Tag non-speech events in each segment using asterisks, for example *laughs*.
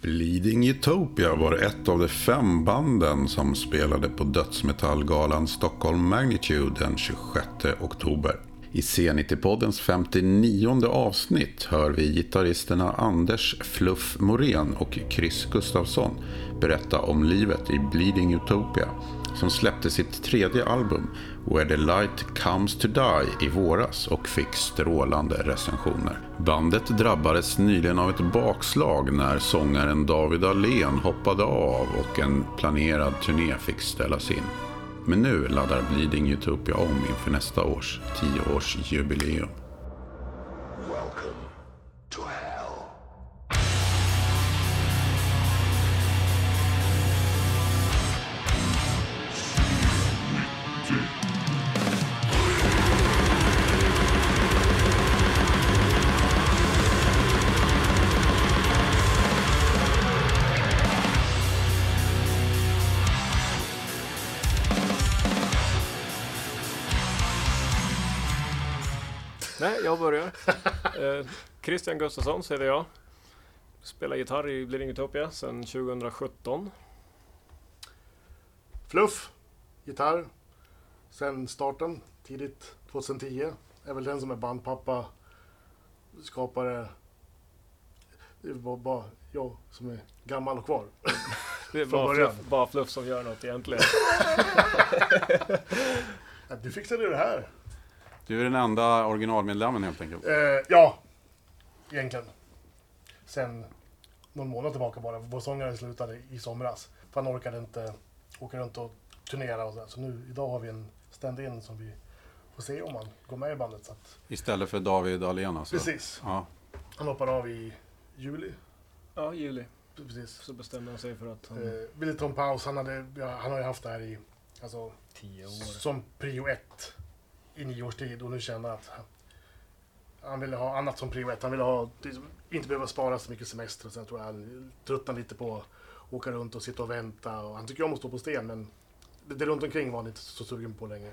Bleeding Utopia var ett av de fem banden som spelade på dödsmetallgalan Stockholm Magnitude den 26 oktober. I C90-poddens 59 avsnitt hör vi gitarristerna Anders Fluff Morén och Chris Gustafsson berätta om livet i Bleeding Utopia som släppte sitt tredje album Where the Light Comes to Die i våras och fick strålande recensioner. Bandet drabbades nyligen av ett bakslag när sångaren David Allén hoppade av och en planerad turné fick ställas in. Men nu laddar Bleeding Utopia om inför nästa års 10-årsjubileum. Christian Gustafsson heter jag. Spelar gitarr i Bleeding Utopia sedan 2017. Fluff, gitarr. Sen starten, tidigt 2010. Är väl den som är bandpappa, skapare. Det är bara, bara jag som är gammal och kvar. *laughs* Det är bara fluff, bara fluff som gör något egentligen. *laughs* Du fixade det här. Du är den enda originalmedlemmen helt enkelt. Eh, ja, egentligen. Sen någon månad tillbaka bara. Vår sångare slutade i somras. För han orkade inte åka runt och turnera och sådär. Så nu, idag har vi en stand-in som vi får se om han går med i bandet. Så att, Istället för David Alén alltså. precis. Ja. Han hoppar av i juli. Ja, juli Precis. så bestämde han sig för att han... Eh, vill ta en paus. Han, hade, ja, han har ju haft det här i, alltså, Tio år. som prio ett i nio års tid och nu känner han att han, ville ha annat som prio ett. Han ville ha, liksom, inte behöva spara så mycket semester. Så jag han tröttnade lite på att åka runt och sitta och vänta. Och han tycker om att stå på sten men det, det runt omkring var han inte så sugen på längre.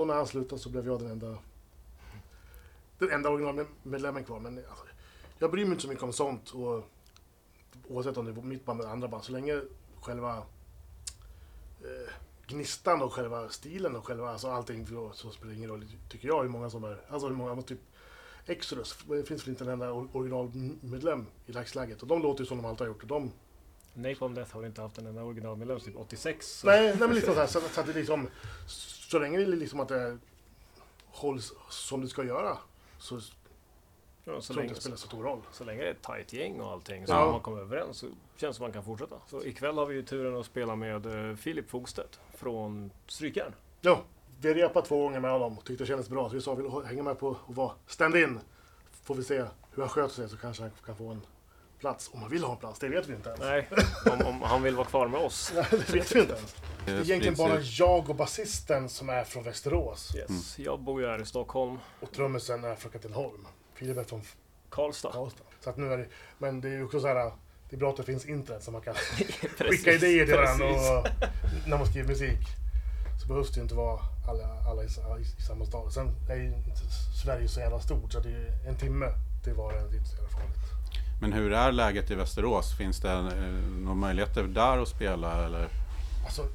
Så att då när han slutade så blev jag den enda den enda originalmedlemmen kvar. Men alltså, jag bryr mig inte så mycket om sånt. Och, oavsett om det är mitt band eller andra band. Så länge själva eh, gnistan och själva stilen och själva alltså allting så, spelar det ingen roll tycker jag hur många som är. Alltså hur många, typ Exodus, det finns väl inte en enda or- originalmedlem i dagsläget. Och de låter ju som de alltid har gjort. Och de, Napalm Death har inte haft en enda originalmedlem typ 86. så- nej, nej, men liksom så, här, så, så att det liksom, så länge det liksom att det hålls som det ska göra. Så Ja, så, jag länge, det spelar så stor roll. så länge det är ett tajt gäng och allting så Ja. ja. man kommer överens så känns det som man kan fortsätta. Så ikväll har vi ju turen att spela med eh, Filip Fogstedt från Strykjärn. Ja, vi repat två gånger med honom och tyckte det kändes bra. Så vi sa, vill du hänga med på att vara stand-in? Får vi se hur han sköter sig så kanske han kan få en plats. Om han vill ha en plats, det vet vi inte ens. Nej, om, om han vill vara kvar med oss. *laughs* det vet vi inte ens. Det är egentligen bara jag och basisten som är från Västerås. Yes. Jag bor ju här i Stockholm, Och trummisen är från Katrineholm. Filip är från Karlstad. Karlstad. Så att nu är det, men det är ju också så här, det är bra att det finns internet så man kan *laughs* Precis, skicka idéer till varandra och, *laughs* när man skriver musik. Så behövs det ju inte vara alla, alla i, i samma stad. Sen är ju inte Sverige så jävla stort så det är en timme till var och en. Det är inte så jävla farligt. Men hur är läget i Västerås? Finns det eh, några möjligheter där att spela eller? Alltså,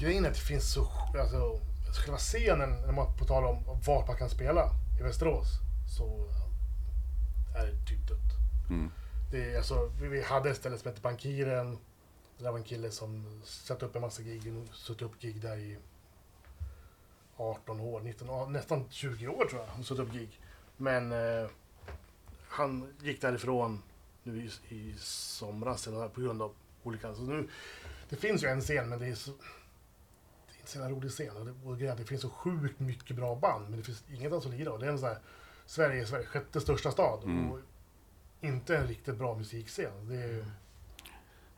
grejen är att det finns så... Alltså, själva scenen, när man på tal om vart man kan spela i Västerås, så är det typ dött. Mm. Det alltså, vi, hade ett ställe som hette Bankiren. Det där var en kille som satte upp en massa gig, satt upp gig där i 18 år, 19, ja, nästan 20 år tror jag. Han satt upp gig. Men eh, han gick därifrån nu i, i somras eller på grund av olika... Så nu, det finns ju en scen men det är så... Det är inte så jävla rolig scen. Och det, och grejen är det finns så sjukt mycket bra band men det finns ingenstans att lira. Och det är en sån här Sverige, Sverige sjätte största stad. Mm. Och inte en riktigt bra musikscen. Det är,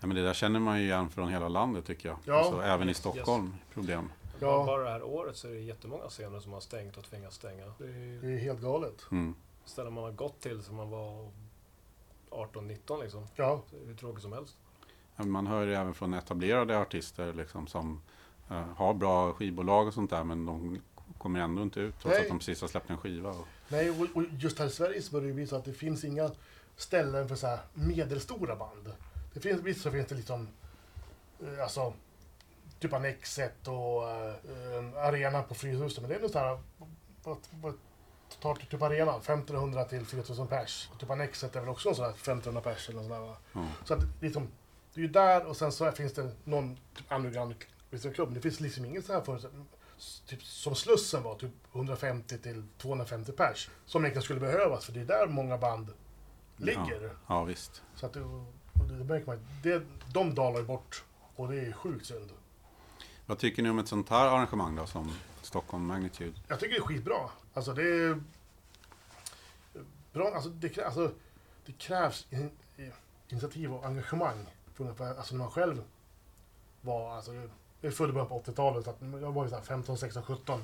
Ja, men det där känner man ju igen från hela landet tycker jag. Ja. Alltså, även i Stockholm, problem. Ja. Bara det här året så är det jättemånga scener som har stängt och tvingats stänga. Det är Det är helt galet. Mm. Ställen man har gått till som man var 18-19 liksom. Ja, Så det är hur tråkigt som helst. Man hör ju även från etablerade artister liksom, som eh, har bra skivbolag och sånt där men de kommer ändå inte ut trots Nej. att de precis har släppt en skiva. Och, nej, och, och just här i Sverige så börjar det bli så att det finns inga ställen för så här medelstora band. Det finns, visst så finns det liksom, eh, alltså, typ Annexet och eh, Arena på Fryshuset, men det är nog så här, vad, vad tar typ Arena? 1500 till 4000 pers. Och typ Annexet är väl också en sån här 1500 pers eller sånt där, va? ja. Så att liksom, det är ju där och sen så finns det någon typ underground klubb. Men det finns liksom ingen så här för typ som Slussen var, typ 150 till 250 pers. Som egentligen skulle behövas, för det är där många band ligger. ja, visst. Så att det, det märker man, det, de dalar ju bort och det är sjukt synd. Vad tycker ni om ett sånt här arrangemang då som Stockholm Magnitude? Jag tycker det är skitbra. Alltså det är... Bra, alltså det, krä- alltså, det krävs in, initiativ och engagemang. Från, alltså när man själv var... Alltså, jag är född i början på 80-talet, så jag var ju såhär 15, 16, 17.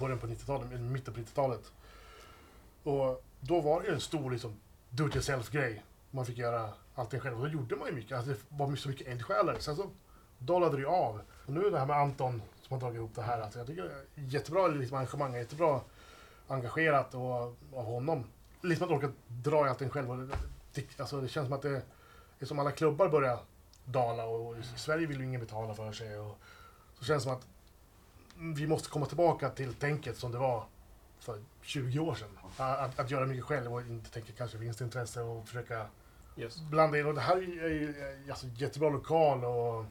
Början på 90-talet, mitten på 90-talet. Och då var det ju en stor liksom, do it yourself-grej. Man fick göra allting själv. Och då gjorde man ju mycket. Alltså, det var så mycket eldsjälar. Sen så dalade det ju av. Och nu är det här med Anton som har dragit ihop det här. Alltså, jag tycker det är jättebra liksom, engagemang, jättebra engagerat och, av honom. Liksom att orka dra i allting själv. Och det, alltså, det känns som att det är som alla klubbar börjar dala och i Sverige vill ju ingen betala för sig. Och, så känns det som att vi måste komma tillbaka till tänket som det var för 20 år sedan. Att, att göra mycket själv och inte tänka kanske vinstintresse och försöka Yes. blanda in. Och det här är ju alltså, jättebra lokal och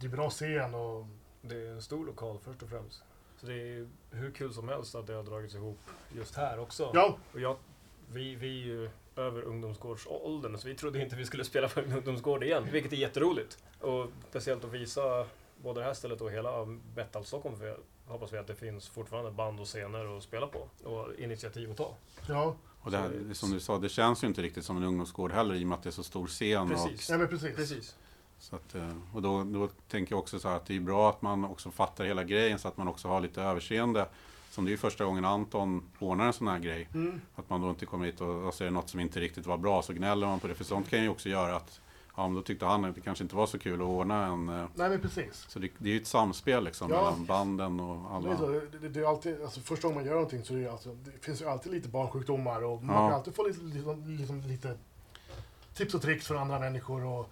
det är bra scen och Det är en stor lokal först och främst. Så det är hur kul som helst att det har dragits ihop just här också. ja, Och jag, vi, vi är ju över ungdomsgårdsåldern så vi trodde inte vi skulle spela på en ungdomsgård igen, vilket är jätteroligt. Och speciellt att visa både det här stället och hela Metal Stockholm för hoppas vi att det finns fortfarande band och scener att spela på och initiativ att ta. ja, Och det här, som du sa, det känns ju inte riktigt som en ungdomsgård heller i och med att det är så stor scen. Och, Precis. ja men precis. Precis. Så att, eh, och då, då tänker jag också så att det är bra att man också fattar hela grejen så att man också har lite överseende. Som det är ju första gången Anton ordnar en sån här grej. Mm. Att man då inte kommer hit och, och ser något som inte riktigt var bra så gnäller man på det. För sånt kan ju också göra att ja, men då tyckte han att det kanske inte var så kul att ordna en. eh, Nej men precis. Så det, det är ju ett samspel liksom Ja. mellan banden och Det är, så, alla. det, det, är alltid, alltså första gången man gör någonting så det, alltså, det finns ju alltid lite barnsjukdomar och man Ja. kan alltid få lite, liksom, liksom, lite tips och tricks från andra människor och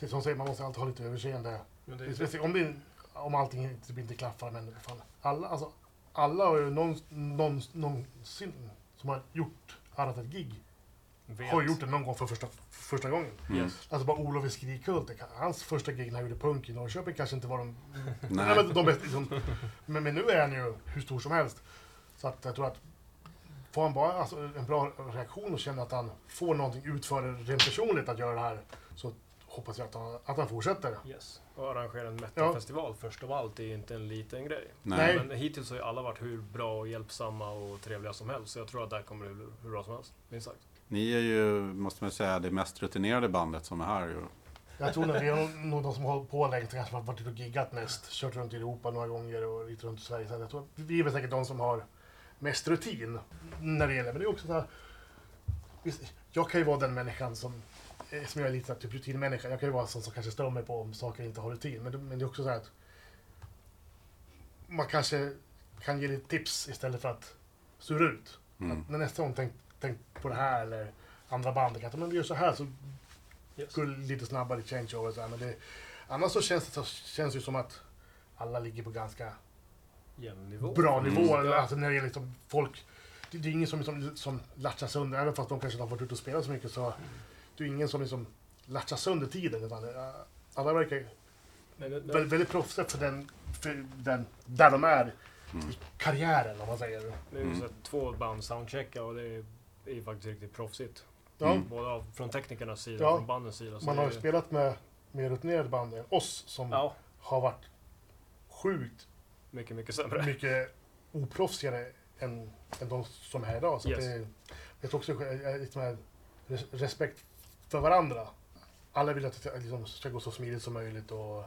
är som säger, man måste alltid ha lite överseende. Men det, Speciellt Om, det, om allting inte, typ inte klaffar, men fan, alla, alltså, alla har ju någon, någon, någonsin som har gjort arrat ett gig vet. har gjort det någon gång för första, för första gången. Mm. Yes. Alltså bara Olof i Skrikhult, hans första gig när han gjorde punk i Norrköping kanske inte var de... Nej. Nej. men, de bästa, liksom, men, men nu är han ju hur stor som helst. Så att jag tror att får han bara alltså, en bra reaktion och känner att han får någonting ut för det rent personligt att göra det här så hoppas jag att han, att han fortsätter. Yes. Och arrangera en metalfestival först av allt är ju inte en liten grej. Nej. Men hittills har ju alla varit hur bra och hjälpsamma och trevliga som helst. Så jag tror att där kommer det bli hur bra som helst. Minst sagt. Ni är ju, måste man säga, det mest rutinerade bandet som är här. Ju. Jag tror att vi är nog- de som har på längst, kanske har varit ute och giggat mest, kört runt i Europa några gånger och lite runt i Sverige. Så jag tror vi är väl säkert de som har mest rutin när det gäller. Men det är också så här, visst, jag kan ju vara den människan som, som jag är lite typ rutinmänniska. Jag kan ju vara sån som kanske stör mig på om saker inte har rutin. Men det, men det är också så här att man kanske kan ge lite tips istället för att sura ut. Mm. Att när nästa gång tänk, tänk på det här eller andra band, att men vi gör så här så Yes. går det lite snabbare changeover. Så här, men det, annars så känns det så, känns det ju som att alla ligger på ganska Jämn nivå. bra Mm. nivå. Ja. Alltså när det gäller liksom folk. Det, det är ingen som, som, som latchar sönder, även fast de kanske inte har varit ute och spelat så mycket. Så det är ingen som liksom latchar sönder tiden. Utan det, alla verkar Men, det- väldigt, väldigt proffsiga för den, för den, där de är Mm. i karriären om man säger. Det är ju Mm. så att två band soundchecka och det är, är ju faktiskt riktigt proffsigt. Ja, Mm. Både av, från teknikernas sida Ja. och från bandens sida. Så Man det har ju spelat med mer rutinerade band än oss som Ja, har varit sjukt mycket, mycket sämre. mycket oproffsigare än, än de som är här idag. Så Yes. att det, jag tror också det är lite mer res- respekt för varandra. alla vill att det liksom, ska gå så smidigt som möjligt och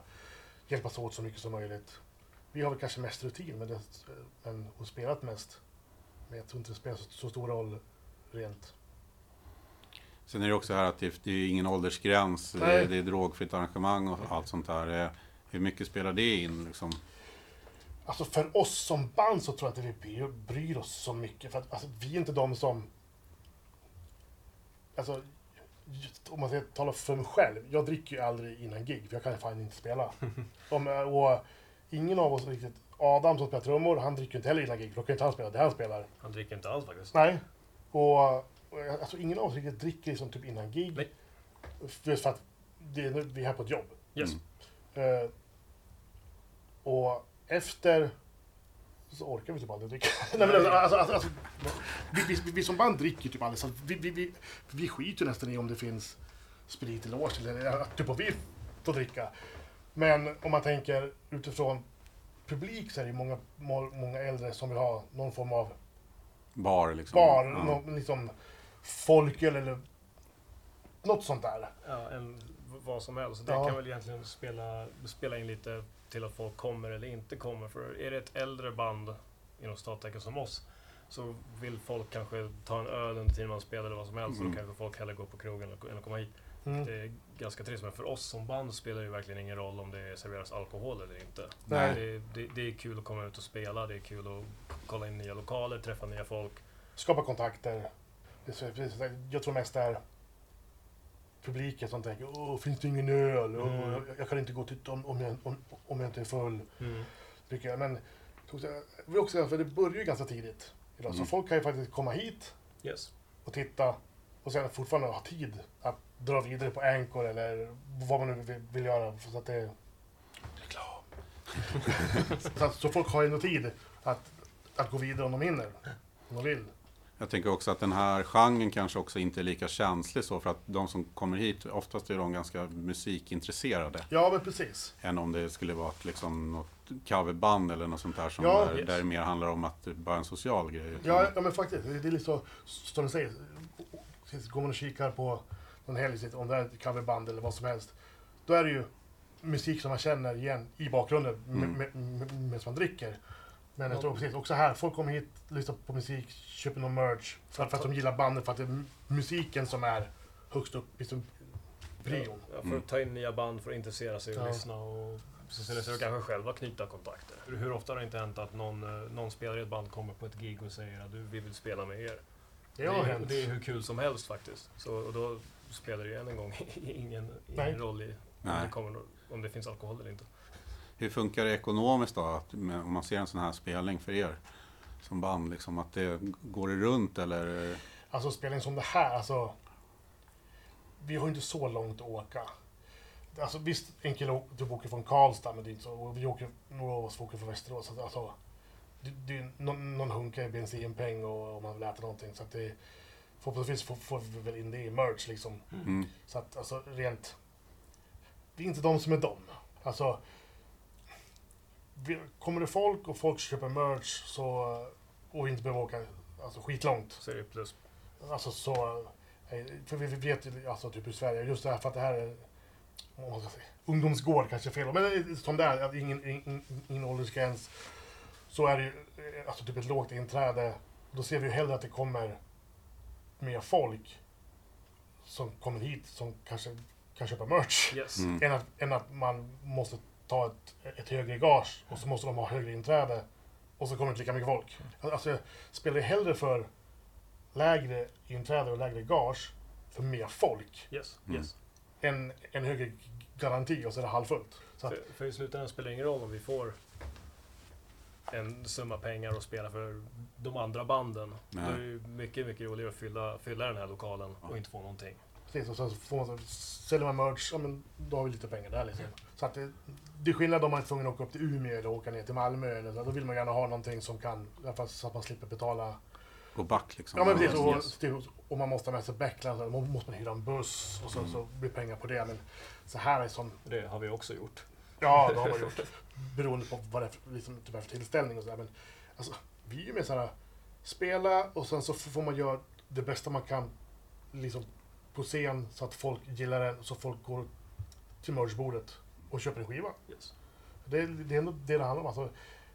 hjälpas åt så mycket som möjligt. Vi har väl kanske mest rutin men, det, men och spelat mest. Men jag tror inte det spelar så, så stor roll rent. Sen är det också här att det, det är ingen åldersgräns, det, Nej. det är drogfritt arrangemang och allt sånt där. Hur mycket spelar det in? Liksom? Alltså för oss som band så tror jag inte vi bryr, oss så mycket. För att alltså, vi är inte de som... Alltså, om man ska tala för mig själv. Jag dricker ju aldrig innan gig, för jag kan fan inte spela. *laughs* Om, och ingen av oss riktigt... Adam som spelar trummor, han dricker inte heller innan gig, för då kan inte han spela det han spelar. Han dricker inte alls faktiskt. Nej. Och, alltså, ingen av oss riktigt dricker liksom typ innan gig. Nej. Just för att det, vi är här på ett jobb. Yes. Mm. Eh, och efter så orkar vi typ aldrig dricka. *laughs* Nej, men alltså, alltså, alltså, alltså, vi, vi, vi som band dricker typ aldrig. Så vi, vi, vi, vi skiter ju nästan i om det finns sprit i loge eller att typ att vi får dricka. Men om man tänker utifrån publik så är det ju många, må- många äldre som vill ha någon form av Bar liksom? bar, Ja. någon, liksom folköl eller något sånt där. Ja, en, vad som helst. Det Ja. kan väl egentligen spela, spela in lite till att folk kommer eller inte kommer. För är det ett äldre band inom stattecken som oss så vill folk kanske ta en öl under tiden man spelar eller vad som helst. Så Mm. då kanske folk hellre går på krogen än att komma hit. Mm. Det är ganska trist, men för oss som band spelar det ju verkligen ingen roll om det serveras alkohol eller inte. Nej. Det, det, det är kul att komma ut och spela, det är kul att kolla in nya lokaler, träffa nya folk. skapa kontakter. Så- så- Jag tror mest det är publiken som tänker Åh, finns det ingen öl? Åh, Mm. jag, jag kan inte gå till om, om, jag, om, om jag inte är full. Tycker jag. Men vi också, för det börjar ju ganska tidigt. Idag, Mm. Så folk kan ju faktiskt komma hit Yes. och titta och sen fortfarande ha tid att dra vidare på Anchor eller vad man nu vill, vill göra. Så att det Reklam. *laughs* så, att, så folk har ju ändå tid att, att gå vidare om de hinner. Om de vill. Jag tänker också att den här genren kanske också inte är lika känslig så för att de som kommer hit, oftast är de ganska musikintresserade. Ja, men precis. Än om det skulle vara ett, liksom, något coverband eller något sånt där som Ja, där, yes. där det mer handlar om att det bara är en social grej. Ja, ja men faktiskt. Det är lite så, som du säger. Går man och kikar på någon helg, om det är ett coverband eller vad som helst. Då är det ju musik som man känner igen i bakgrunden Mm. med, med, med, medan man dricker. Men jag tror precis, också här, folk kommer hit, lyssnar på musik, köper någon merch. För, för att de gillar bandet, för att det är musiken som är högst upp i som prion. Ja, för att ta in nya band, för att intressera sig och Ja. lyssna och så sen så kanske själva knyta kontakter. Hur, ofta har det inte hänt att någon, eh, någon spelare i ett band kommer på ett gig och säger att du, vi vill spela med er? Det har är, hänt. det är hur kul som helst faktiskt. Så, och då spelar det ju än en gång *laughs* ingen, ingen roll i om det, kommer, om det finns alkohol eller inte. Hur funkar det ekonomiskt då? Att, om man ser en sån här spelning för er som band, liksom, att det går det runt eller? Alltså spelning som det här, alltså. Vi har inte så långt att åka. Alltså visst, en kille typ åker från Karlstad, men det är inte så. Och vi åker, några av oss åker från Västerås. Så att, alltså, det, det är någon, någon hunka i bensinpeng och om man vill äta någonting. Så att det, förhoppningsvis får, får vi väl in det i merch liksom. Mm. Så att alltså rent... Vi är inte de som är de. Alltså... Kommer det folk och folk köper merch så... Och inte behöver åka alltså, skitlångt. Så är det plus. Alltså så... eh, För vi vet ju alltså typ i Sverige, just det här för att det här är... Vad man ska säga, ungdomsgård kanske är fel men eh, som det är, att ingen, ingen, ingen åldersgräns. Så är det ju eh, alltså typ ett lågt inträde. Då ser vi ju hellre att det kommer mer folk som kommer hit som kanske kan köpa merch. Yes. Mm. Än, att, än att man måste ta ett, ett högre gage och så måste de ha högre inträde och så kommer det inte lika mycket folk. Alltså, jag spelar hellre för lägre inträde och lägre gage för mer folk Yes. Mm. yes. än en högre garanti och så är det halvfullt. Så att, För, för i slutändan spelar det ingen roll om vi får en summa pengar och spela för de andra banden. Nej. Då är det ju mycket, mycket roligare att fylla, fylla den här lokalen och inte få någonting. Precis, och så får man, säljer man merch, ja men då har vi lite pengar där liksom. Så att det, det är skillnad om man är tvungen att åka upp till Umeå eller åka ner till Malmö. Eller så. Då vill man gärna ha någonting som kan, i alla fall så att man slipper betala Gå back liksom. Ja men precis, och, Yes. det- och man måste ha med sig backline, så då måste man hyra en buss och så, så blir pengar på det. Men så här är som, Det har vi också gjort. ja det har man *laughs* gjort. Beroende på vad det är för, liksom, typ är för tillställning och sådär. Men alltså, vi är ju med såhär, spela och sen så får man göra det bästa man kan liksom på scen så att folk gillar den, så folk går till merchbordet och köper en skiva. Yes. Det, det är ändå det det handlar om. Alltså,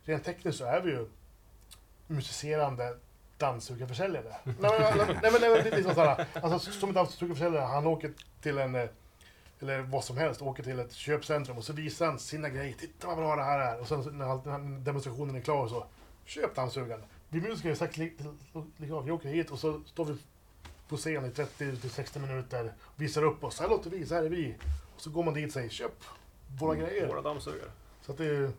rent tekniskt så är vi ju musicerande dammsugarförsäljare. *laughs* nej, men, nej, men, nej, men det är liksom såhär, alltså, som en dammsugarförsäljare, han åker till en, eh, eller vad som helst, åker till ett köpcentrum och så visar han sina grejer. Titta vad bra det här är. Och sen när demonstrationen är klar så, köp dammsugaren. Vi musiker är sagt likadant, vi åker hit och så står vi på scen i 30-60 minuter, visar upp oss. Här låter vi, så här är vi. Och så går man dit och säger, köp våra grejer. Våra dammsugare. Så att det är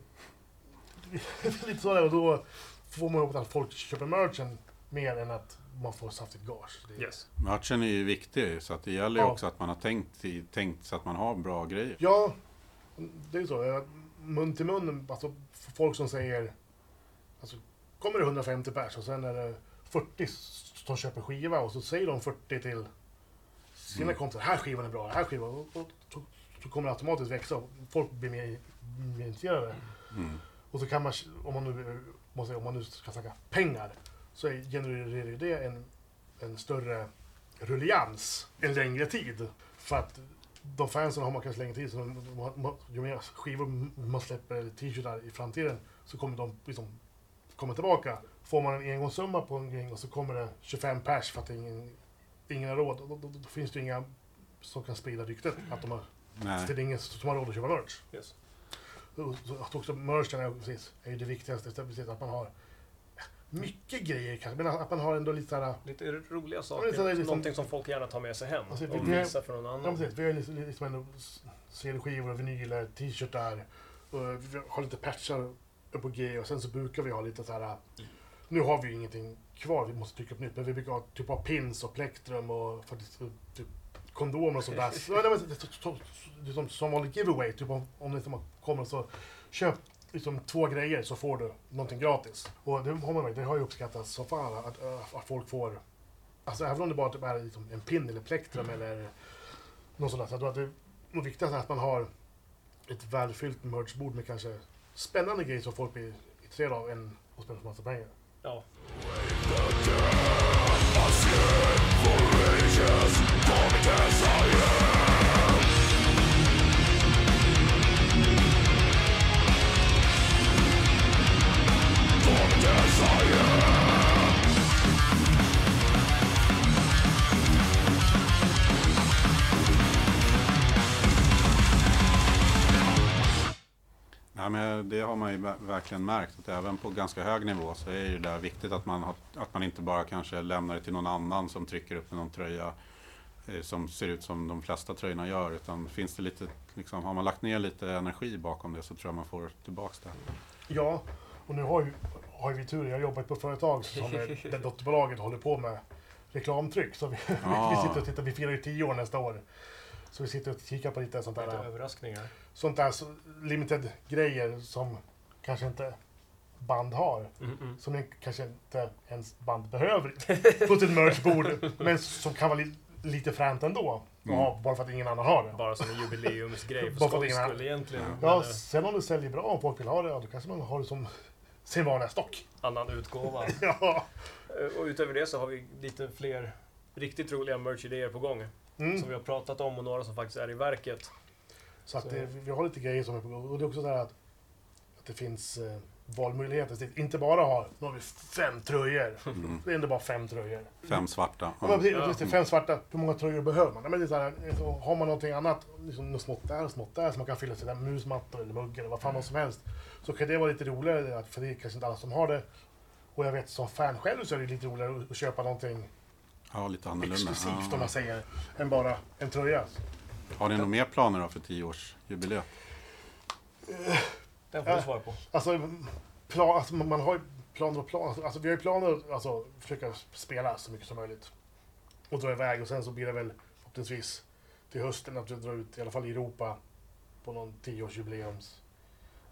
*laughs* lite så där och då får man hoppas att folk köper merchen mer än att man får saftigt gage. Det är- Yes. Matchen är ju viktig så att det gäller ju Ja. också att man har tänkt, tänkt så att man har bra grejer. Ja, det är ju så. Mun till mun, alltså folk som säger... Alltså, kommer det 150 pers och sen är det 40 som köper skiva och så säger de 40 till sina Mm. kompisar. Här skivan är bra, här skivan. Och, och, så, så kommer det automatiskt växa och folk blir mer, mer intresserade. Mm. Och så kan man, om man nu, måste, säga, om man nu ska snacka pengar, så genererar ju det en, en större rullians en längre tid. För att de fansen har man kanske längre tid, så de, man- ju mer skivor man släpper, eller t-shirtar i framtiden, så kommer de liksom komma tillbaka. Får man en engångssumma på en grej och så kommer det 25 pers för att ingen, ingen har råd, då, då, då finns det ju inga som kan sprida ryktet att de har, Nej. det är ingen som har råd att köpa merch. Yes. Att också merchen är, precis, är ju det viktigaste. Precis, att man har mycket grejer kanske, men att man har ändå lite såhär... Lite roliga Ja, saker. är liksom- Någonting som folk gärna tar med sig hem Alltså, och vi- visar för någon Ja, annan. precis, vi har liksom, liksom ändå CD-skivor, vinyler, t-shirtar. Och vi har lite patchar på G och sen så brukar vi ha lite så här. Nu har vi ju ingenting kvar, vi måste trycka upp nytt, men vi brukar ha typ ha pins och plektrum och faktiskt typ kondomer och sånt där. Så, nej, men, som, som vanlig giveaway, typ om, om det liksom kommer så köp liksom två grejer så får du någonting gratis. Och det har, man, det har ju uppskattats som fan att, att folk får, alltså även om det bara typ är liksom en pin eller plektrum eller något sånt där. Så jag tror att det, det viktigaste är att man har ett välfyllt merchbord med kanske spännande grejer som folk blir intresserade av än att spela för massa pengar. Ja. Har man ju ver- verkligen märkt att även på ganska hög nivå så är det där viktigt att man, har, att man inte bara kanske lämnar det till någon annan som trycker upp någon tröja eh, som ser ut som de flesta tröjorna gör. Utan finns det lite, liksom, har man lagt ner lite energi bakom det så tror jag man får tillbaks det. Ja, och nu har ju, har ju vi tur. Jag har jobbat på företag som är, *laughs* där dotterbolaget håller på med reklamtryck. Så vi, *laughs* vi Ah. sitter och tittar, vi firar ju tio år nästa år. Så vi sitter och kikar på lite sånt Lite där, överraskningar. sånt där så- limited grejer som kanske inte band har. Mm, mm. Som kanske inte ens band behöver på sitt merchbord. *laughs* men som kan vara li, lite fränt ändå. Mm. ha, bara för att ingen annan har det. Bara som en jubileumsgrej *laughs* för skojs skull egentligen. Ja, Men, eh, sen om det säljer bra och folk vill ha det, ja, då kanske man har det som *laughs* sin vanliga stock. annan utgåva. Ja. Eh, Och utöver det så har vi lite fler riktigt roliga merch-idéer på gång. Mm. Som vi har pratat om och några som faktiskt är i verket. Så att Så- det, vi har lite grejer som är på gång. Och det är också så här att, att det finns eh, valmöjligheter. Så det inte bara har, nu har vi fem tröjor. Mm. Det är inte bara fem tröjor. Fem svarta. Ja, Ja. men precis, Ja. det, fem svarta, hur många tröjor behöver man? Men det är så här, så har man någonting annat, liksom något smått där och smått där, som man kan fylla sina musmattor eller muggar eller vad fan som helst. Så kan det vara lite roligare, för det är kanske inte alla som har det. Och jag vet som fan själv så är det lite roligare att- att köpa någonting ja, lite annorlunda. exklusivt om man säger, än bara en tröja. Har ni några mer planer då för tioårsjubileet? Den får du svara på. Alltså, plan, alltså man har ju planer och planer. Alltså, vi har ju planer alltså försöka spela så mycket som möjligt. Och dra iväg och sen så blir det väl förhoppningsvis till hösten att vi drar ut i alla fall i Europa på någon tioårsjubileums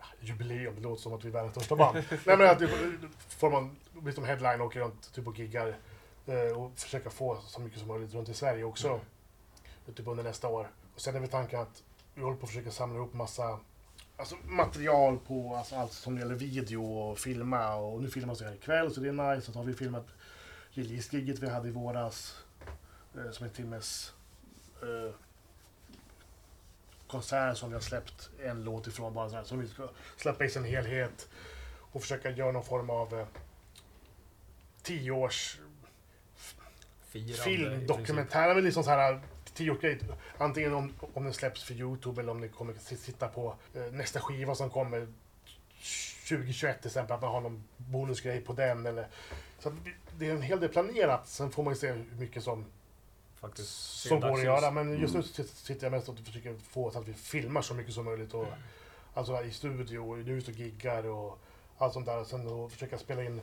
Ah, jubileum, det låter som att vi är världens största band. *laughs* Nej men att får man bli som headline och åka runt typ och giggar eh, och försöka få så mycket som möjligt runt i Sverige också. Mm. Typ under nästa år. Och sen är vi tanken att vi håller på att försöka samla ihop massa alltså, material på alltså, allt som gäller video och filma. Och nu filmas det här ikväll så det är nice. Så har vi filmat release-giget vi hade i våras. Eh, som en timmes eh, konserter som vi har släppt en låt ifrån. Bara så här, som vi ska släppa i sin helhet och försöka göra någon form av eh, tio års Firande i film, princip. dokumentär, men liksom så här tioårsgrej. Antingen om, om den släpps för Youtube eller om ni kommer sitta på eh, nästa skiva som kommer 2021 till exempel, att man har någon bonusgrej på den eller så det är en hel del planerat. Sen får man ju se hur mycket som, Faktiskt. som går att göra. Men just nu sit- sitter jag mest och försöker få så att vi filmar så mycket som möjligt. Och, alltså i studio och ljus och giggar och allt sånt där. Och sen då försöka spela in.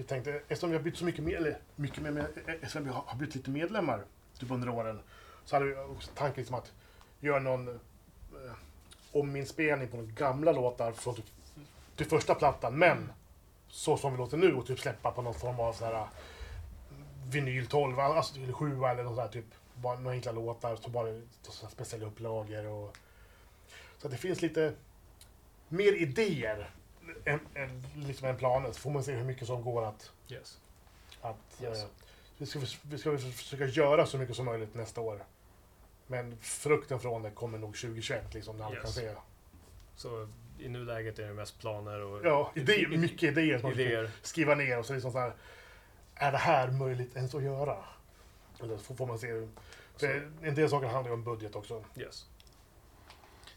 Vi tänkte, eftersom vi har bytt så mycket, med, eller mycket med, med, eftersom vi har bytt lite medlemmar typ under åren. Så hade vi också tanken liksom att göra någon eh, ominspelning på några gamla låtar från typ, till första plattan. Men så som vi låter nu och typ släppa på någon form av så här vinyl 12, alltså eller 7 eller något sånt typ bara några enkla låtar, så bara så speciella upplagor och så det finns lite mer idéer än, än, liksom än planer, så får man se hur mycket som går att, Yes. att Yes. eh, vi, ska, vi ska försöka göra så mycket som möjligt nästa år. Men frukten från det kommer nog 2021 liksom, när man Yes. kan se. Så i nuläget är det mest planer och Ja, idéer, mycket idéer som man idéer. skriva ner och så liksom så här, är det här möjligt ens att göra? Och då får man se. en del saker handlar ju om budget också. Yes.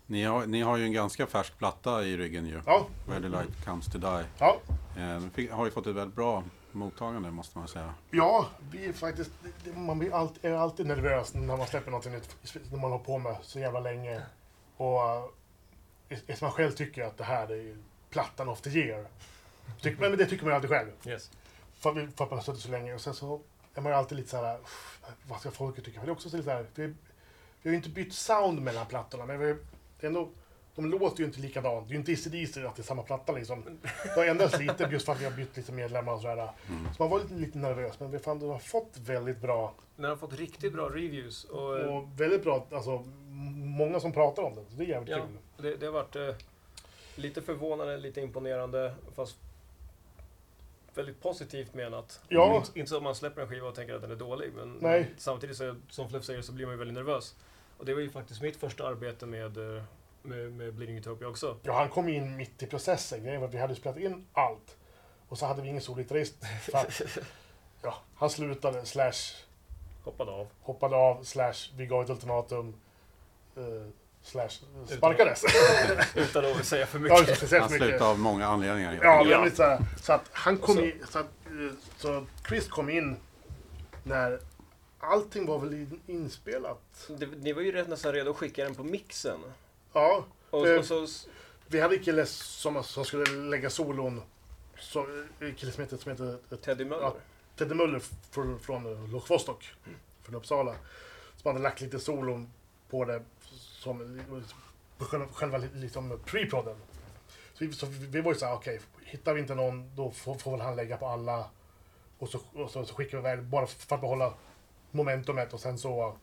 Ni har, ni har ju en ganska färsk platta i ryggen ju. Ja, Where the light comes to die. ja, Eh, den fick, har ju fått ett väldigt bra mottagande måste man säga. ja vi är faktiskt, man blir alltid, är alltid nervös när man släpper något nytt, när man har på med så jävla länge. Och eh, eftersom man själv tycker att det här är ju plattan of the year. Tycker, men det tycker man ju alltid själv. Yes. För, för att man har suttit så länge. Och sen så är man ju alltid lite så här, "Uff, vad ska folket tycka? Men det är också så lite så här, vi, vi har ju inte bytt sound mellan plattorna, men vi, ändå, de låter ju inte likadant. Det är ju inte AC/DC att det är samma platta liksom. Det har ändrats lite just för att vi har bytt lite medlemmar och sådär. Så man var lite, lite nervös, men vi fann att vi har fått väldigt bra, Den har fått riktigt bra reviews. Och, och väldigt bra, alltså många som pratar om den. Så det är jävligt ja, kul. det, det har varit eh, lite förvånande, lite imponerande. Fast väldigt positivt menat. Ja. Inte, inte så att man släpper en skiva och tänker att den är dålig. Men Nej. samtidigt, så, som Fluff säger, så blir man ju väldigt nervös. Och det var ju faktiskt mitt första arbete med, eh, med, med Bleeding Utopia också. Ja, han kom in mitt i processen. Grejen var att vi hade spelat in allt. Och så hade vi ingen solgitarrist. För att, ja, han slutade, slash Hoppade av. hoppade av, slash vi gav ett ultimatum, eh, slash sparkades. *laughs* Utan att säga för ja, mycket. det, så Han slutade av många anledningar. Ja, lite så, här, så att han kom Så- in, så, att, eh, så Chris kom in när allting var väl in- inspelat. Det, ni var ju rätt nästan redo att skicka den på mixen. Ja, Och, Eh. och så, vi hade kille som, som skulle lägga solon, så, kille som heter, som heter Teddy Möller. Ja. Teddy Möller från, från Loch Vostok, från Uppsala. Som hade lagt lite solon på det, som, på själva, själva liksom pre-prodden. Så vi, så vi, vi var ju såhär, okej, hittar vi inte någon, då får, får väl han lägga på alla. Och så, och så, så skickar vi iväg, bara för att behålla momentumet och sen så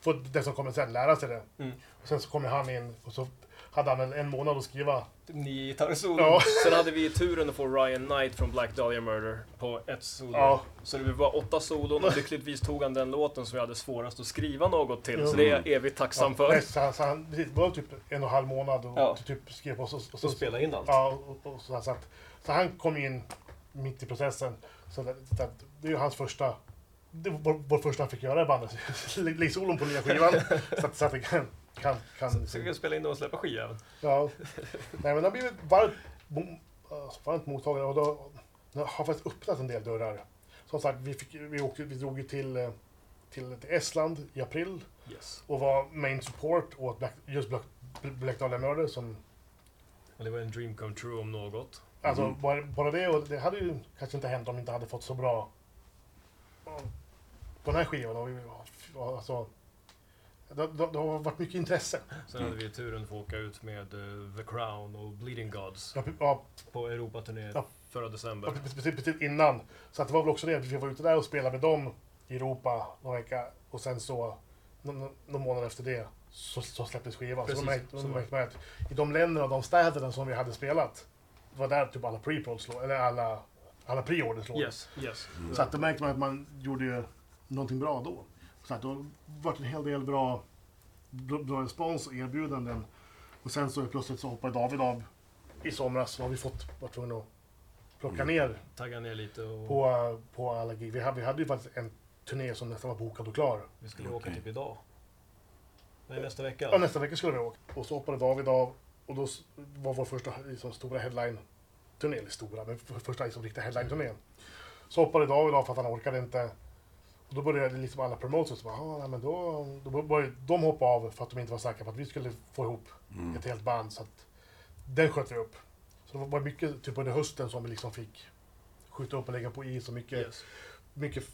får den som kommer sen lära sig det. Mm. Och sen så kommer han in och så hade han en, en månad att skriva. Nio gitarrsolon. Ja. *laughs* Sen hade vi turen att få Ryan Knight från Black Dahlia Murder på ett solo. Ja. Så det var åtta solon och lyckligtvis tog han den låten som vi hade svårast att skriva något till. Så Mm. det är jag evigt tacksam för. nej, Så, han- så han, precis, var typ en och en halv månad och Ja. typ skrev och så, och Så spela in allt. Ja, och, och så, så, att, så han kom in mitt i processen. Så det, det, det är ju hans första, det var vår, första han fick göra i bandet. *laughs* Lägg solon på nya skivan. så, att, så att kan, kan, kan Så kan spela in och släppa skivan. ja. Nej men det har blivit varmt, alltså, varmt mottagande och då, det har faktiskt öppnat en del dörrar. Som sagt, vi, fick, vi, åkte, vi drog ju till, eh, till, till Estland i april Yes. och var main support åt Black, just Black, Black Dahlia Murder som Och det var en dream come true om något. Alltså Mm. bara, bara det, och det hade ju kanske inte hänt om vi inte hade fått så bra på den här skivan. Och vi, ja, alltså, det, det, det har varit mycket intresse. Sen hade vi turen att få åka ut med eh, The Crown och Bleeding Gods Ja, ja, på Europaturné Ja. förra ja, december. precis, precis innan. Så att det var väl också det, vi var ute där och spelade med dem i Europa någon vecka och sen så någon, någon månad efter det så, så släpptes skivan. Så Precis, märkte, så då var det. märkte att i de länderna och de städerna som vi hade spelat, det var där typ alla låg, eller alla, alla pre-orders låg. Yes, yes. Så att då märkte man att man gjorde ju någonting bra då. Så att då var det en hel del bra, bra, respons och erbjudanden. Och sen så plötsligt så hoppade David av i somras. Så har vi fått, varit tvungna att plocka ner Tagga ner lite och på, på alla gig. Vi hade, vi hade ju faktiskt en turné som nästan var bokad och klar. vi skulle åka Okej. typ idag. Nej, nästa vecka. Ja, nästa vecka skulle vi åka. Och så hoppade David av. Och då var vår första liksom, stora headline-turné, eller stora, men för- första liksom, riktiga headline-turné. Så hoppade David av för att han orkade inte. Och då började liksom alla promoters bara, "Ah, nej, men då, då började de hoppa av för att de inte var säkra på att vi skulle få ihop Mm. ett helt band. Så att den sköt vi upp. Så det var mycket typ under hösten som vi liksom fick skjuta upp och lägga på is och mycket, Yes. mycket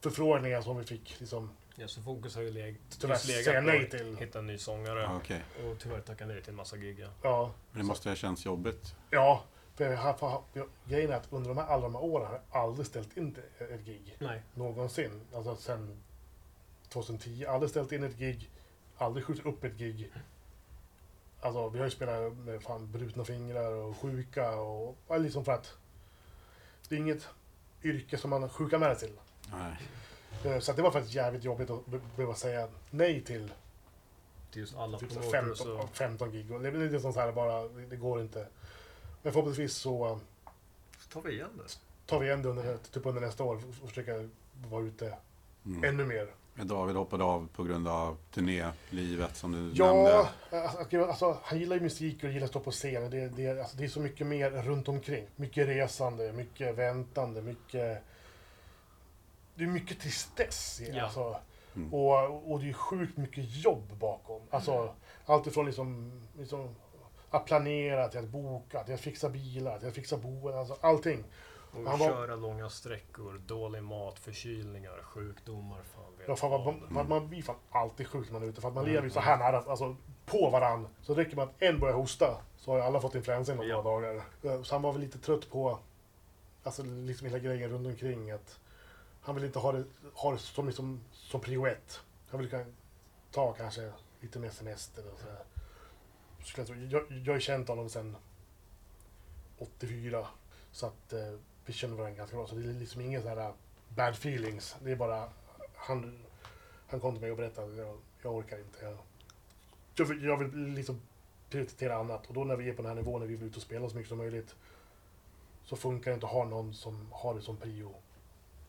förfrågningar som vi fick liksom Ja, så fokus har ju leg- Tyvärr legat på nej att till. hitta en ny sångare. Ja, okej. Och tyvärr tacka nej till en massa gig. ja. Ja, Men det måste ha känts jobbigt. Ja, för jag har, för, jag, grejen är att under de här, alla de här åren har jag aldrig ställt in ett gig. Nej. Någonsin. Alltså sen 2010. Aldrig ställt in ett gig. Aldrig skjutit upp ett gig. Alltså vi har ju spelat med fan brutna fingrar och sjuka och liksom för att det är inget yrke som man har sjuka med till. Nej. Eh, Så att det var faktiskt jävligt jobbigt att be- behöva säga nej till Till just alla typ promoters 15, och... 15 gig. Och det är lite sånt här bara, det går inte. Men förhoppningsvis så eh, Så tar vi igen det. tar vi igen det under, typ under nästa år och försöka vara ute Mm. ännu mer. Men David hoppade av på grund av turnélivet som du Ja, nämnde. alltså, alltså, han gillar ju musik och gillar att stå på scen. Det, det, alltså, det är så mycket mer runt omkring. Mycket resande, mycket väntande, mycket... Det är mycket tristess. Ja. Alltså, Mm. och, och det är sjukt mycket jobb bakom. Alltså, allt ifrån liksom, liksom att planera till att boka, till att fixa bilar, till att fixa boenden. Alltså allting. Och Han var- köra långa sträckor, dålig mat, förkylningar, sjukdomar. Fan vet Ja, fan, vad. man, man, man blir fan alltid sjuk när man är ute. För att man Mm. lever ju så här nära, alltså på varann. Så räcker med att en börjar hosta så har ju alla fått influensa inom Ja. några dagar. Så han var väl lite trött på, alltså liksom hela grejen runt omkring. Att han vill inte ha det, ha det som, liksom, som prio ett. Han vill ta kanske lite mer semester och sådär. Skulle jag, jag, jag har ju känt honom sedan 84. Så att eh, vi känner varandra ganska bra. Så det är liksom inga så här bad feelings. Det är bara han, han kom till mig och berättade att jag, jag orkar inte. Jag, jag, vill, jag vill liksom prioritera annat. Och då när vi är på den här nivån, när vi vill ut och spela så mycket som möjligt, så funkar det inte att ha någon som har det som prio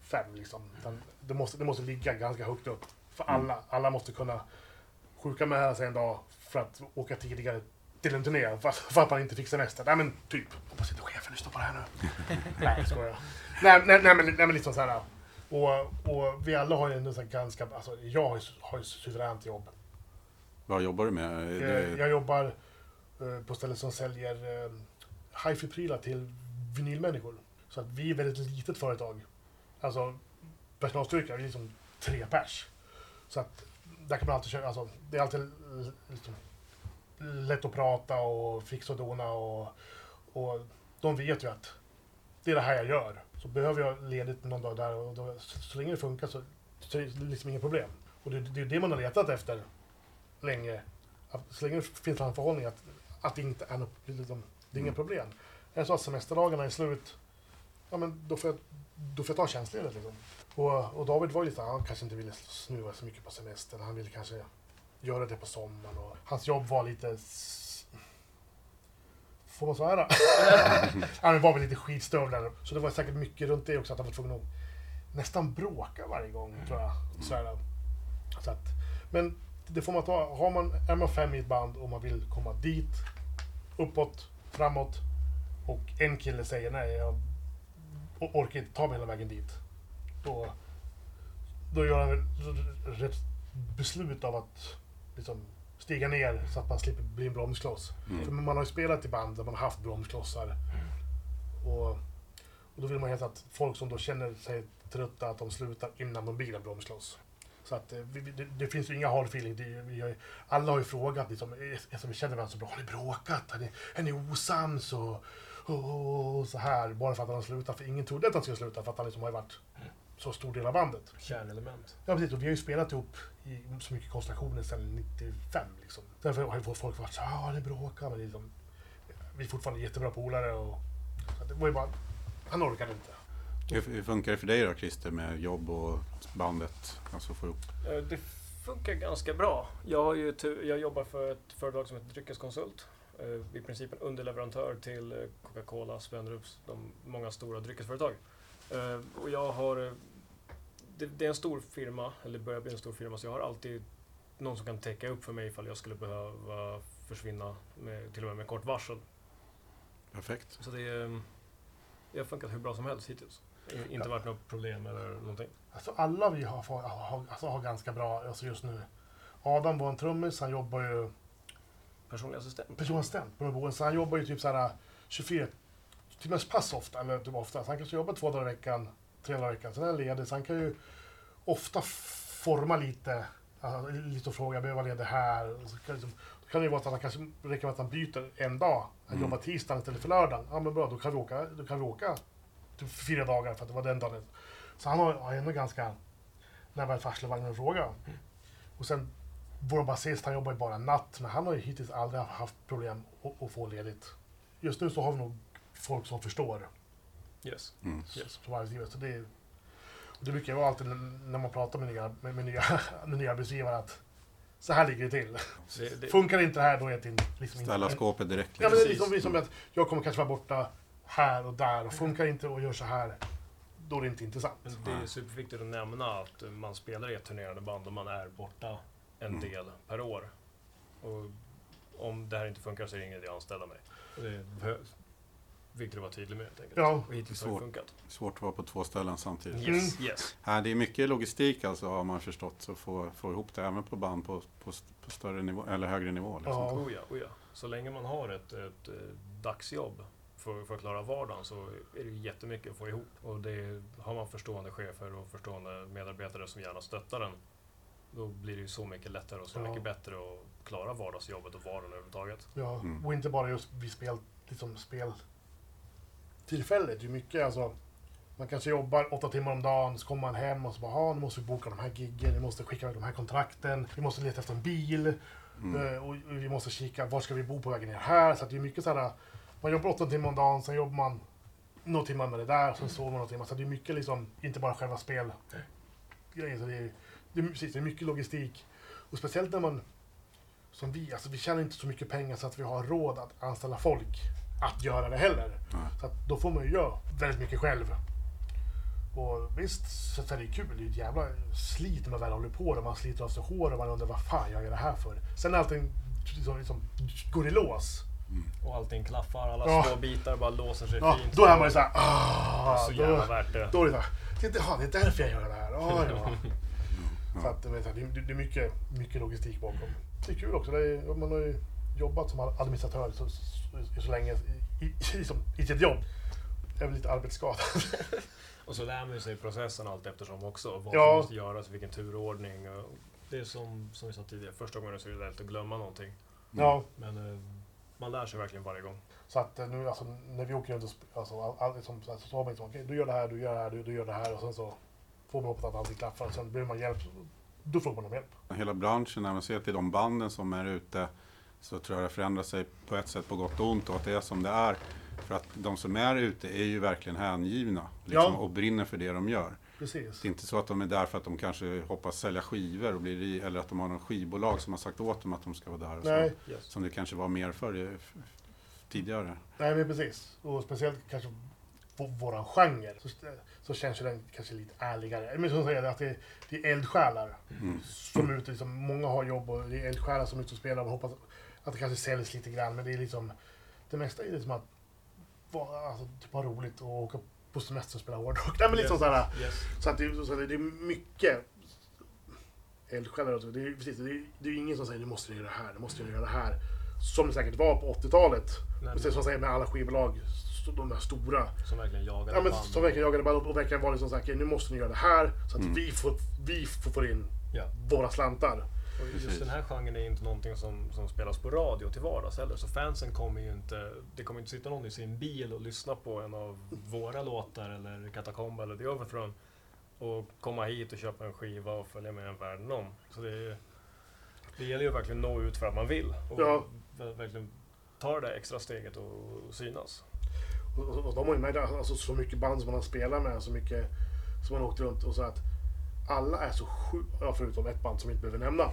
fem. Liksom. Utan det, måste, det måste ligga ganska högt upp. För alla, alla måste kunna sjuka med sig en dag för att åka tidigare till en turné för att, för att man inte fick semester. Nej men typ. Hoppas inte chefen lyssnar på det här nu. *laughs* nej, jag skojar. Nej, nej, nej, men, nej men liksom så här. Och, och vi alla har ju ändå så ganska, alltså jag har ju, har ju suveränt jobb. Vad jobbar du med? Är Eh, det- Jag jobbar eh, på ställen som säljer eh, hifi-prylar till vinylmänniskor. Så att vi är ett väldigt litet företag. Alltså personalstyrka, vi är liksom tre pers. Så att där kan man alltid köra, alltså det är alltid liksom, lätt att prata och fixa och dona och, och de vet ju att det är det här jag gör. Så behöver jag ledigt någon dag där och då, så, så länge det funkar så, så är det liksom inget problem. Och det, det är det man har letat efter länge. Att så länge det finns framförhållning att, att det inte är något, liksom, det är inga Mm. problem. Är det så att semesterdagarna är slut, ja men då får jag, då får jag ta tjänstledigt liksom. Och, och David var ju lite, han kanske inte ville snuva så mycket på semestern. Han ville kanske göra det på sommaren. Och hans jobb var lite... Får man svära? *laughs* han var väl lite skitstövlar. Så det var säkert mycket runt det också, att han var tvungen att nästan bråka varje gång, tror jag. Svära. Så att, men det får man ta. Har man, är man fem i ett band och man vill komma dit, uppåt, framåt och en kille säger nej, jag orkar inte ta mig hela vägen dit. Då, då gör han väl rätt beslut av att liksom stiga ner så att man slipper bli en bromskloss. Mm. För man har ju spelat i band där man har haft bromsklossar. Och, och då vill man helt att folk som då känner sig trötta, att de slutar innan de blir en bromskloss. Så att eh, vi, det, det finns ju inga hard feelings. Det, vi alla har ju frågat, liksom, eftersom vi känner varandra så bra, har ni bråkat? Är ni, är ni osams? Och, och, och så här, bara för att han har slutat. För ingen trodde att han skulle sluta, för att han liksom har varit så stor del av bandet. Kärnelement. Ja precis, och vi har ju spelat ihop i så mycket konstellationer sedan 95 liksom. Därför har ju folk varit så här, ja det bråkar, men liksom, vi är fortfarande jättebra polare och så det var ju bara, han orkade inte. Hur, hur funkar det för dig då Christer med jobb och bandet? Alltså få ihop? Eh, Det funkar ganska bra. Jag, har ju jag jobbar för ett företag som heter Dryckeskonsult. Eh, I princip en underleverantör till eh, Coca-Cola, Spendrups, de många stora dryckesföretag. Eh, Och jag har... eh, Det, det är en stor firma, eller börjar bli en stor firma, så jag har alltid någon som kan täcka upp för mig ifall jag skulle behöva försvinna, med, till och med med kort varsel. Perfekt. Så det, är, det har funkat hur bra som helst hittills. Inte varit något problem eller någonting. Alltså alla vi har, får- har, alltså, har ganska bra alltså just nu. Adam var en trummis, han jobbar ju Personlig assistent. personassistent på Nordboen, så han jobbar ju typ så här 24 timmars pass ofta, eller typ ofta. Så han kanske jobbar två dagar i veckan, tre dagar i veckan. Sen är han ledig, så han kan ju ofta forma lite, alltså, lite och fråga, behöver vara ledig här? Så kan, liksom, då kan det ju vara att han kanske räcker med att han byter en dag. Han Mm. jobbar tisdagen istället för lördagen. Ja men bra, då kan vi åka, då kan vi åka typ fyra dagar för att det var den dagen. Så han har, har ändå ganska, när väl varselvagnen och fråga. Och sen vår basist, han jobbar ju bara natt, men han har ju hittills aldrig haft problem att, att få ledigt. Just nu så har vi nog folk som förstår Yes. Mm. Yes. som arbetsgivare. Så det, och det brukar ju vara alltid när man pratar med nya, med, med nya, *laughs* med nya arbetsgivare att så här ligger det till. Det, det, Funkar inte det här då är det inte... Liksom Ställa inte, skåpet direkt. Ja, men det är Precis. liksom, liksom att jag kommer kanske vara borta här och där och funkar inte och gör så här, då är det inte intressant. Men det är superviktigt att nämna att man spelar i ett turnerande band och man är borta en Mm. del per år. Och om det här inte funkar så är det ingen idé att anställa mig. Det viktigt att vara tydlig med helt enkelt. Ja. Och hittills har det Svårt. funkat. Svårt att vara på två ställen samtidigt. Yes, yes. Ja, det är mycket logistik alltså har man förstått, så få, få ihop det även på band på, på, på större nivå, eller högre nivå. Liksom. Ja. Oh ja, oh ja. Så länge man har ett, ett, eh, dagsjobb för, för att klara vardagen så är det jättemycket att få ihop. Och det, har man förstående chefer och förstående medarbetare som gärna stöttar en då blir det ju så mycket lättare och så Ja. mycket bättre att klara vardagsjobbet och vardagen överhuvudtaget. Ja, Mm. och inte bara just vid spel, liksom spel tillfället. Det är mycket alltså, man kanske jobbar åtta timmar om dagen, så kommer man hem och så bara, "Ja, nu måste vi boka de här giggen, vi måste skicka iväg de här kontrakten, vi måste leta efter en bil, Mm. eh, och vi måste kika, var ska vi bo på vägen ner här? Så det är mycket så här, man jobbar åtta timmar om dagen, sen jobbar man några timmar med det där, sen sover man några timmar. Så det är mycket liksom, inte bara själva spel så det är, det är, precis, det är mycket logistik. Och speciellt när man, som vi, alltså vi tjänar inte så mycket pengar så att vi har råd att anställa folk att göra det heller. Nej. Så att då får man ju göra väldigt mycket själv. Och visst, så är det kul. Det är ett jävla slit när man väl håller på det. Man sliter av sig hår och man undrar vad fan jag gör det här för. Sen när allting liksom, liksom går i lås, Och allting klaffar, alla Ja. små bitar bara låser sig ja, fint. då är man ju såhär ah, Så jävla då, värt det. då är det såhär, det är därför jag gör det här. Ah, *laughs* ja. Så att, vet det är mycket, mycket logistik bakom. Det är kul också. Det är, man har ju jobbat som administratör så, så, så länge i, i, liksom, i sitt jobb. Jag är väl lite arbetsskadad. *laughs* Och så lär man sig processen allt eftersom också. Vad Ja. som måste göras, vilken turordning. Det är som, som vi sa tidigare, första gången så är det lätt att glömma någonting. Ja, Men eh, man lär sig verkligen varje gång. så att eh, nu alltså, när vi åker runt och alltså, all, all, liksom, så, har man liksom, okej, du gör det här, du gör det här, du, du gör det här och sen så får man hoppas att allting klaffar och sen behöver man hjälp. Då får man om hjälp. Hela branschen, när man ser till de banden som är ute, så tror jag det förändrar sig på ett sätt på gott och ont och att det är som det är. För att de som är ute är ju verkligen hängivna liksom, Ja. och brinner för det de gör. Precis. Det är inte så att de är där för att de kanske hoppas sälja skivor och blir, i- eller att de har någon skivbolag som har sagt åt dem att de ska vara där. Och så. Nej, Yes. Som det kanske var mer för tidigare. nej men precis. Och speciellt kanske våran genre så, så känns ju den kanske lite ärligare. Men som säger, att det, det är eldsjälar Mm. som är ute. Liksom, många har jobb och det är eldsjälar som är ute och spelar och hoppas att det kanske säljs lite grann. Men det är liksom, det mesta är liksom att vara, alltså, typ ha roligt och åka på semester och spela hårdrock. Nej men liksom Yes. såhär, Yes. så att det, så det, det är mycket eldsjälar. Det är, precis, det är, det är ingen som säger nu måste du göra det här, nu måste du göra det här. Som det säkert var på 80-talet. Nej, Och sen som säger med alla skivbolag, de där stora. Som verkligen jagar Ja, men band. som verkligen jagade band och verkligen var liksom såhär, nu måste ni göra det här så att Mm. vi, får, vi får få in Ja. våra slantar. Och just Precis. den här genren är inte någonting som, som spelas på radio till vardags heller. Så fansen kommer ju inte... Det kommer inte sitta någon i sin bil och lyssna på en av våra låtar eller Katakomba eller The Overthrown. Och komma hit och köpa en skiva och följa med en världen om. Så det, det gäller ju verkligen nå ut för att man vill. Och Ja. ver- verkligen ta det där extra steget och synas. Och, och, och de har ju med alltså, så mycket band som man har spelat med, så mycket som man har åkt runt och så att alla är så sjukt, ja, förutom ett band som vi inte behöver nämna.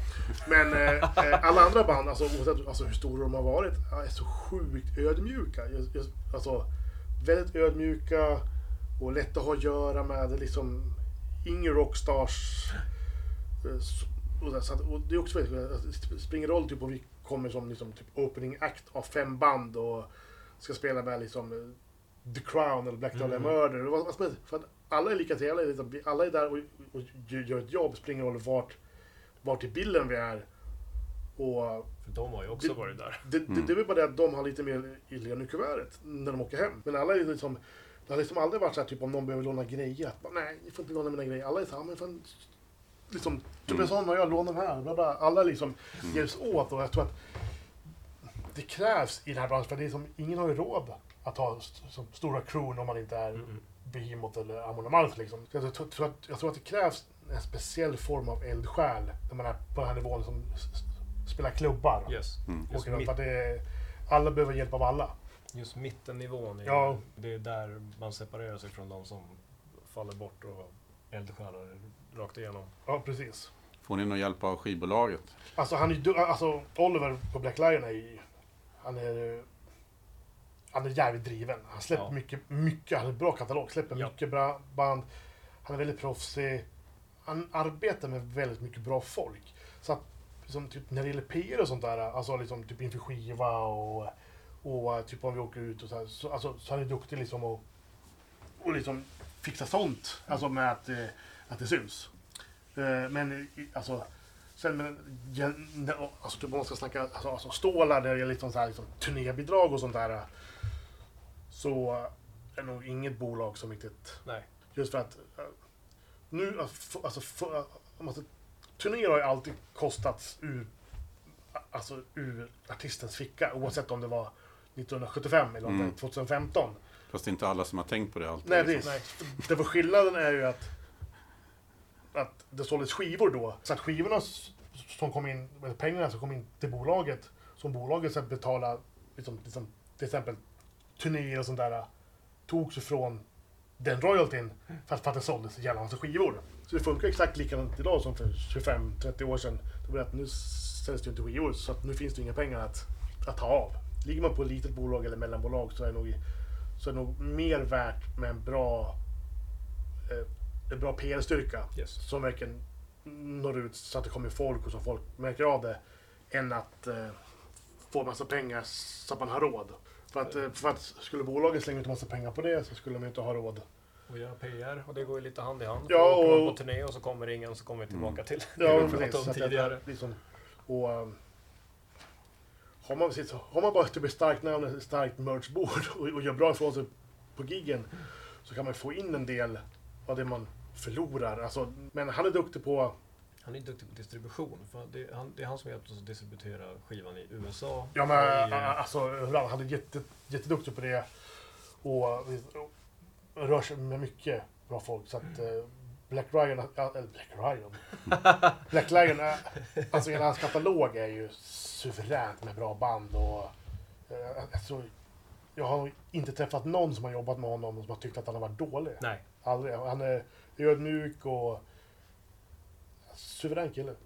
Men eh, eh, alla andra band, alltså, oavsett alltså, hur stora de har varit, är så sjukt ödmjuka. Just, just, alltså, väldigt ödmjuka och lätta att ha att göra med. Liksom ingen rockstars. eh, Och, så att, och det är också väldigt, ingen roll typ, om vi kommer som liksom, typ opening act av fem band och ska spela med liksom eh, The Crown eller Black Dahlia Mm. Murder. Vad- vad som helst. För att alla är lika trevliga. Liksom, alla är där och, och gör ett jobb. Ingen roll vart, vart i bilden vi är. Och För de har ju också Det- varit där. det, det, det är väl bara det att de har lite mer i lönekuvertet när de åker hem. Men alla är liksom... Det har liksom aldrig varit så här, typ om någon behöver låna grejer. Att, bara, Nej, ni får inte låna mina grejer. Alla är så här, men fan... Liksom, typ en sån har jag lånat den här. Bla, bla. Alla liksom hjälps åt och jag tror att det krävs i den här branschen. För det är som, ingen har ju råd att ha st- stora crewn om man inte är Mm. Behemoth eller Amon Amarth liksom. Så jag, tror- att, jag tror att det krävs en speciell form av eldsjäl när man är på den här nivån som s- spelar klubbar. Yes. Just, Åker runt, att det alla behöver hjälp av alla. just mittennivån, är, Ja. det är där man separerar sig från de som faller bort och eldsjälar rakt igenom. Ja, precis. Får ni någon hjälp av skivbolaget? Alltså, han är, alltså Oliver på Black Lion är ju... Han är... Han är jävligt driven. Han släpper Ja. mycket, mycket. Han har en bra katalog. Släpper Ja. mycket bra band. Han är väldigt proffsig. Han arbetar med väldigt mycket bra folk. Så att, liksom, typ, när det gäller PR och sånt där, alltså liksom, typ inför skiva och, och typ om vi åker ut och så här, så, alltså, så han är duktig liksom och, och liksom fixa sånt. Alltså med att, eh, att det syns. Eh, Men alltså, sen men, ja, alltså typ om man ska snacka alltså, alltså stålar där det gäller liksom så här, liksom, turnébidrag och sånt där. Så är nog inget bolag som riktigt Nej. Just för att eh, nu, alltså, för- alltså, eh, ska- turnéer har ju alltid kostat ur, alltså, ur artistens ficka, oavsett om det var 1975 eller det Mm. var 2015. Fast det är inte alla som har tänkt på det alltid. Nej, liksom. precis. Det för skillnaden är ju att, att det såldes skivor då. Så att skivorna som kom in, pengarna som kom in till bolaget, som bolaget sen betalade, liksom, liksom, till exempel turnéer och sånt där, togs ifrån den royaltyn för att, för att det såldes en jävla massa skivor. Så det funkar exakt likadant idag som för 25-30 år sedan. Det var att nu säljs det inte skivor, så att nu finns det inga pengar att, att ta av. Ligger man på ett litet bolag eller mellanbolag så är det nog, så är nog mer värt med en bra, eh, en bra PR-styrka Yes. som verkligen når ut så att det kommer folk och så folk märker av det än att eh, få massa pengar så att man har råd. För att, eh, för att skulle bolaget slänga ut massa pengar på det så skulle de inte ha råd. Och göra PR och det går ju lite hand i hand. Ja, och... och- på turné och så kommer ingen så kommer vi tillbaka till det Ja, vi pratade Så om att tidigare. Liksom, och, um, har, man, precis, har man bara typ ett starkt namn, ett starkt merchbord och, och gör bra ifrån sig på giggen så kan man få in en del av det man förlorar. Alltså, men han är duktig på Han är duktig på distribution. För det, är han, det är han som hjälpt oss att distributera skivan i USA. Ja men och i, alltså, överallt. han är jätte, jätteduktig på det. Och, och rör sig med mycket bra folk. Så att eh, Black Ryan, eller Black Ryan. *laughs* Black Lion, är- alltså hela hans katalog är ju suveränt med bra band. Och, eh, alltså, jag har inte träffat någon som har jobbat med honom som har tyckt att han har varit dålig. Nej. Aldrig. Han är ödmjuk och suverän kille.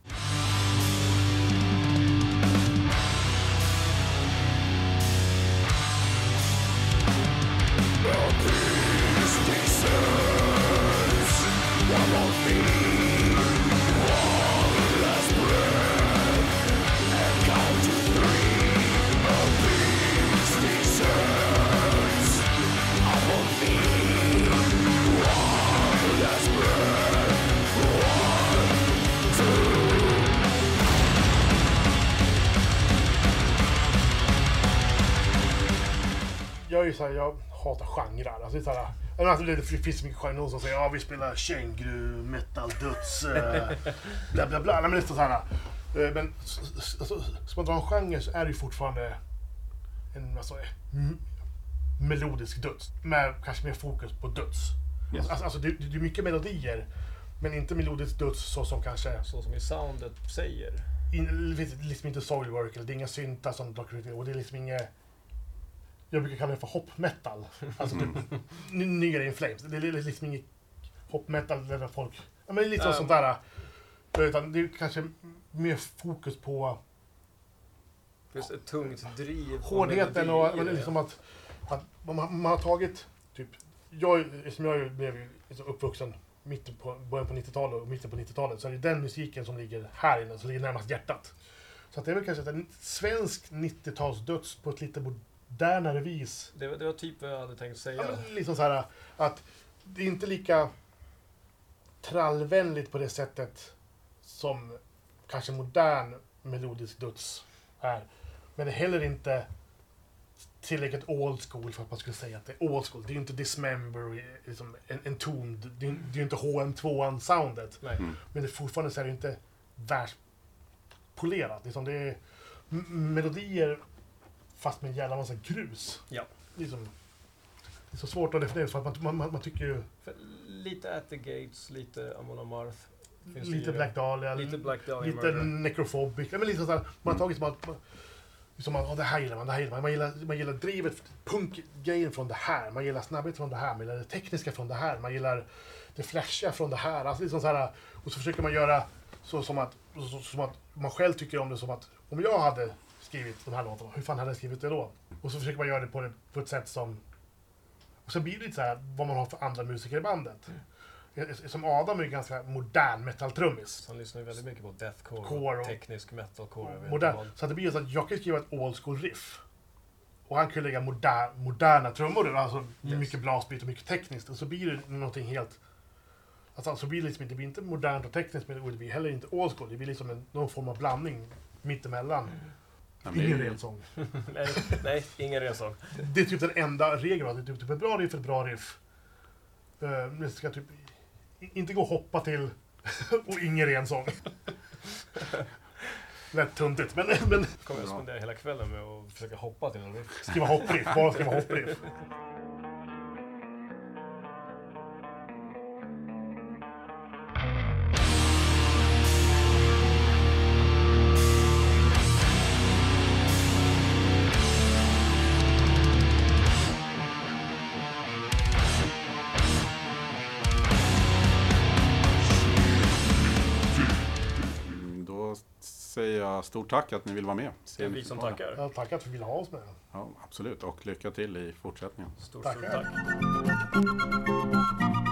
Ju såhär, jag hatar genrer. Alltså, det, är såhär, alltså, det finns så mycket genrer någon som säger ja vi spelar känguru, metal, döds, eh, *laughs* bla bla bla. Nej, men det är såhär, eh, men alltså, ska man dra en genre så är det ju fortfarande en alltså, melodisk döds. Med kanske mer fokus på döds. Yes. Alltså, alltså det, det är mycket melodier. Men inte melodisk döds så som kanske Så som i soundet säger. in, liksom inte soilwork eller det är inga syntar som Dr. Och det är liksom inget... Jag brukar kalla det för hop metal. Alltså typ n- nyare In Flames. Det är liksom inget hop metal där folk... Ja, men lite Ja. sånt där. Utan det är kanske mer fokus på Finns ett tungt driv. hårdheten och det. liksom att, att man, man har tagit typ... Jag, som jag blev liksom uppvuxen mitten på, början på 90-talet och mitten på 90-talet så är det den musiken som ligger här inne, som ligger närmast hjärtat. Så att det är väl kanske en svensk 90-talsdöds på ett lite modernare vis. Det, var- det var typ vad jag hade tänkt säga. Ja, men liksom så här att det är inte lika trallvänligt på det sättet som kanske modern melodisk döds är. Men det är heller inte tillräckligt old school för att man skulle säga att det är old school. Det är ju inte Dismember, liksom en, en ton. Det är det är ju inte HM2-soundet. Nej. Mm. Men det, fortfarande så är det inte världspolerat. Liksom det är melodier fast med en jävla massa grus. Ja. Liksom, det är så svårt att definiera för att man, man, man tycker ju För lite At the Gates, lite Amon Amarth. Det lite Black Dahlia, Lite Black Dahlia lite necrophobic. Ja, men liksom så här, man har tagit som att man, liksom, man, oh, det här gillar man, det här gillar man. Man gillar, man gillar drivet, punkgrejen från det här. Man gillar snabbhet från det här. Man gillar det tekniska från det här. Man gillar det flashiga från det här. Alltså liksom så här och så försöker man göra så som att, så, som att man själv tycker om det som att om jag hade skrivit de här låtarna, hur fan hade jag skrivit det då? Och så försöker man göra det på, det, på ett sätt som... Och sen blir det lite så här vad man har för andra musiker i bandet. Som Adam är ju ganska modern metal-trummis. Han lyssnar ju väldigt mycket på deathcore, Core och och- teknisk metalcore. inte modern. vad. Så det blir så att jag kan skriva ett old school riff. Och han kan lägga moder, moderna trummor, alltså Yes. mycket blastbeat och mycket tekniskt. Och så blir det någonting helt... Alltså så blir det, liksom, det blir inte modernt och tekniskt, men det blir heller inte old school. Det blir liksom en, någon form av blandning mittemellan. Är Ingen ren sång. *laughs* nej, nej, ingen rensång. Det är typ den enda regeln. Det är typ ett bra riff, ett bra riff. Uh, det ska typ inte gå att hoppa till *laughs* och ingen ren sång. Lätt tuntigt, men, men Kommer jag spendera hela kvällen med att försöka hoppa till en riff. skriva hoppriff. Bara skriva hoppriff. Säger jag stort tack att ni vill vara med. Det är vi som tackar. Jag tackar för att du ville ha oss med. Ja, absolut, och lycka till i fortsättningen. Stort, stort Tackar. tack.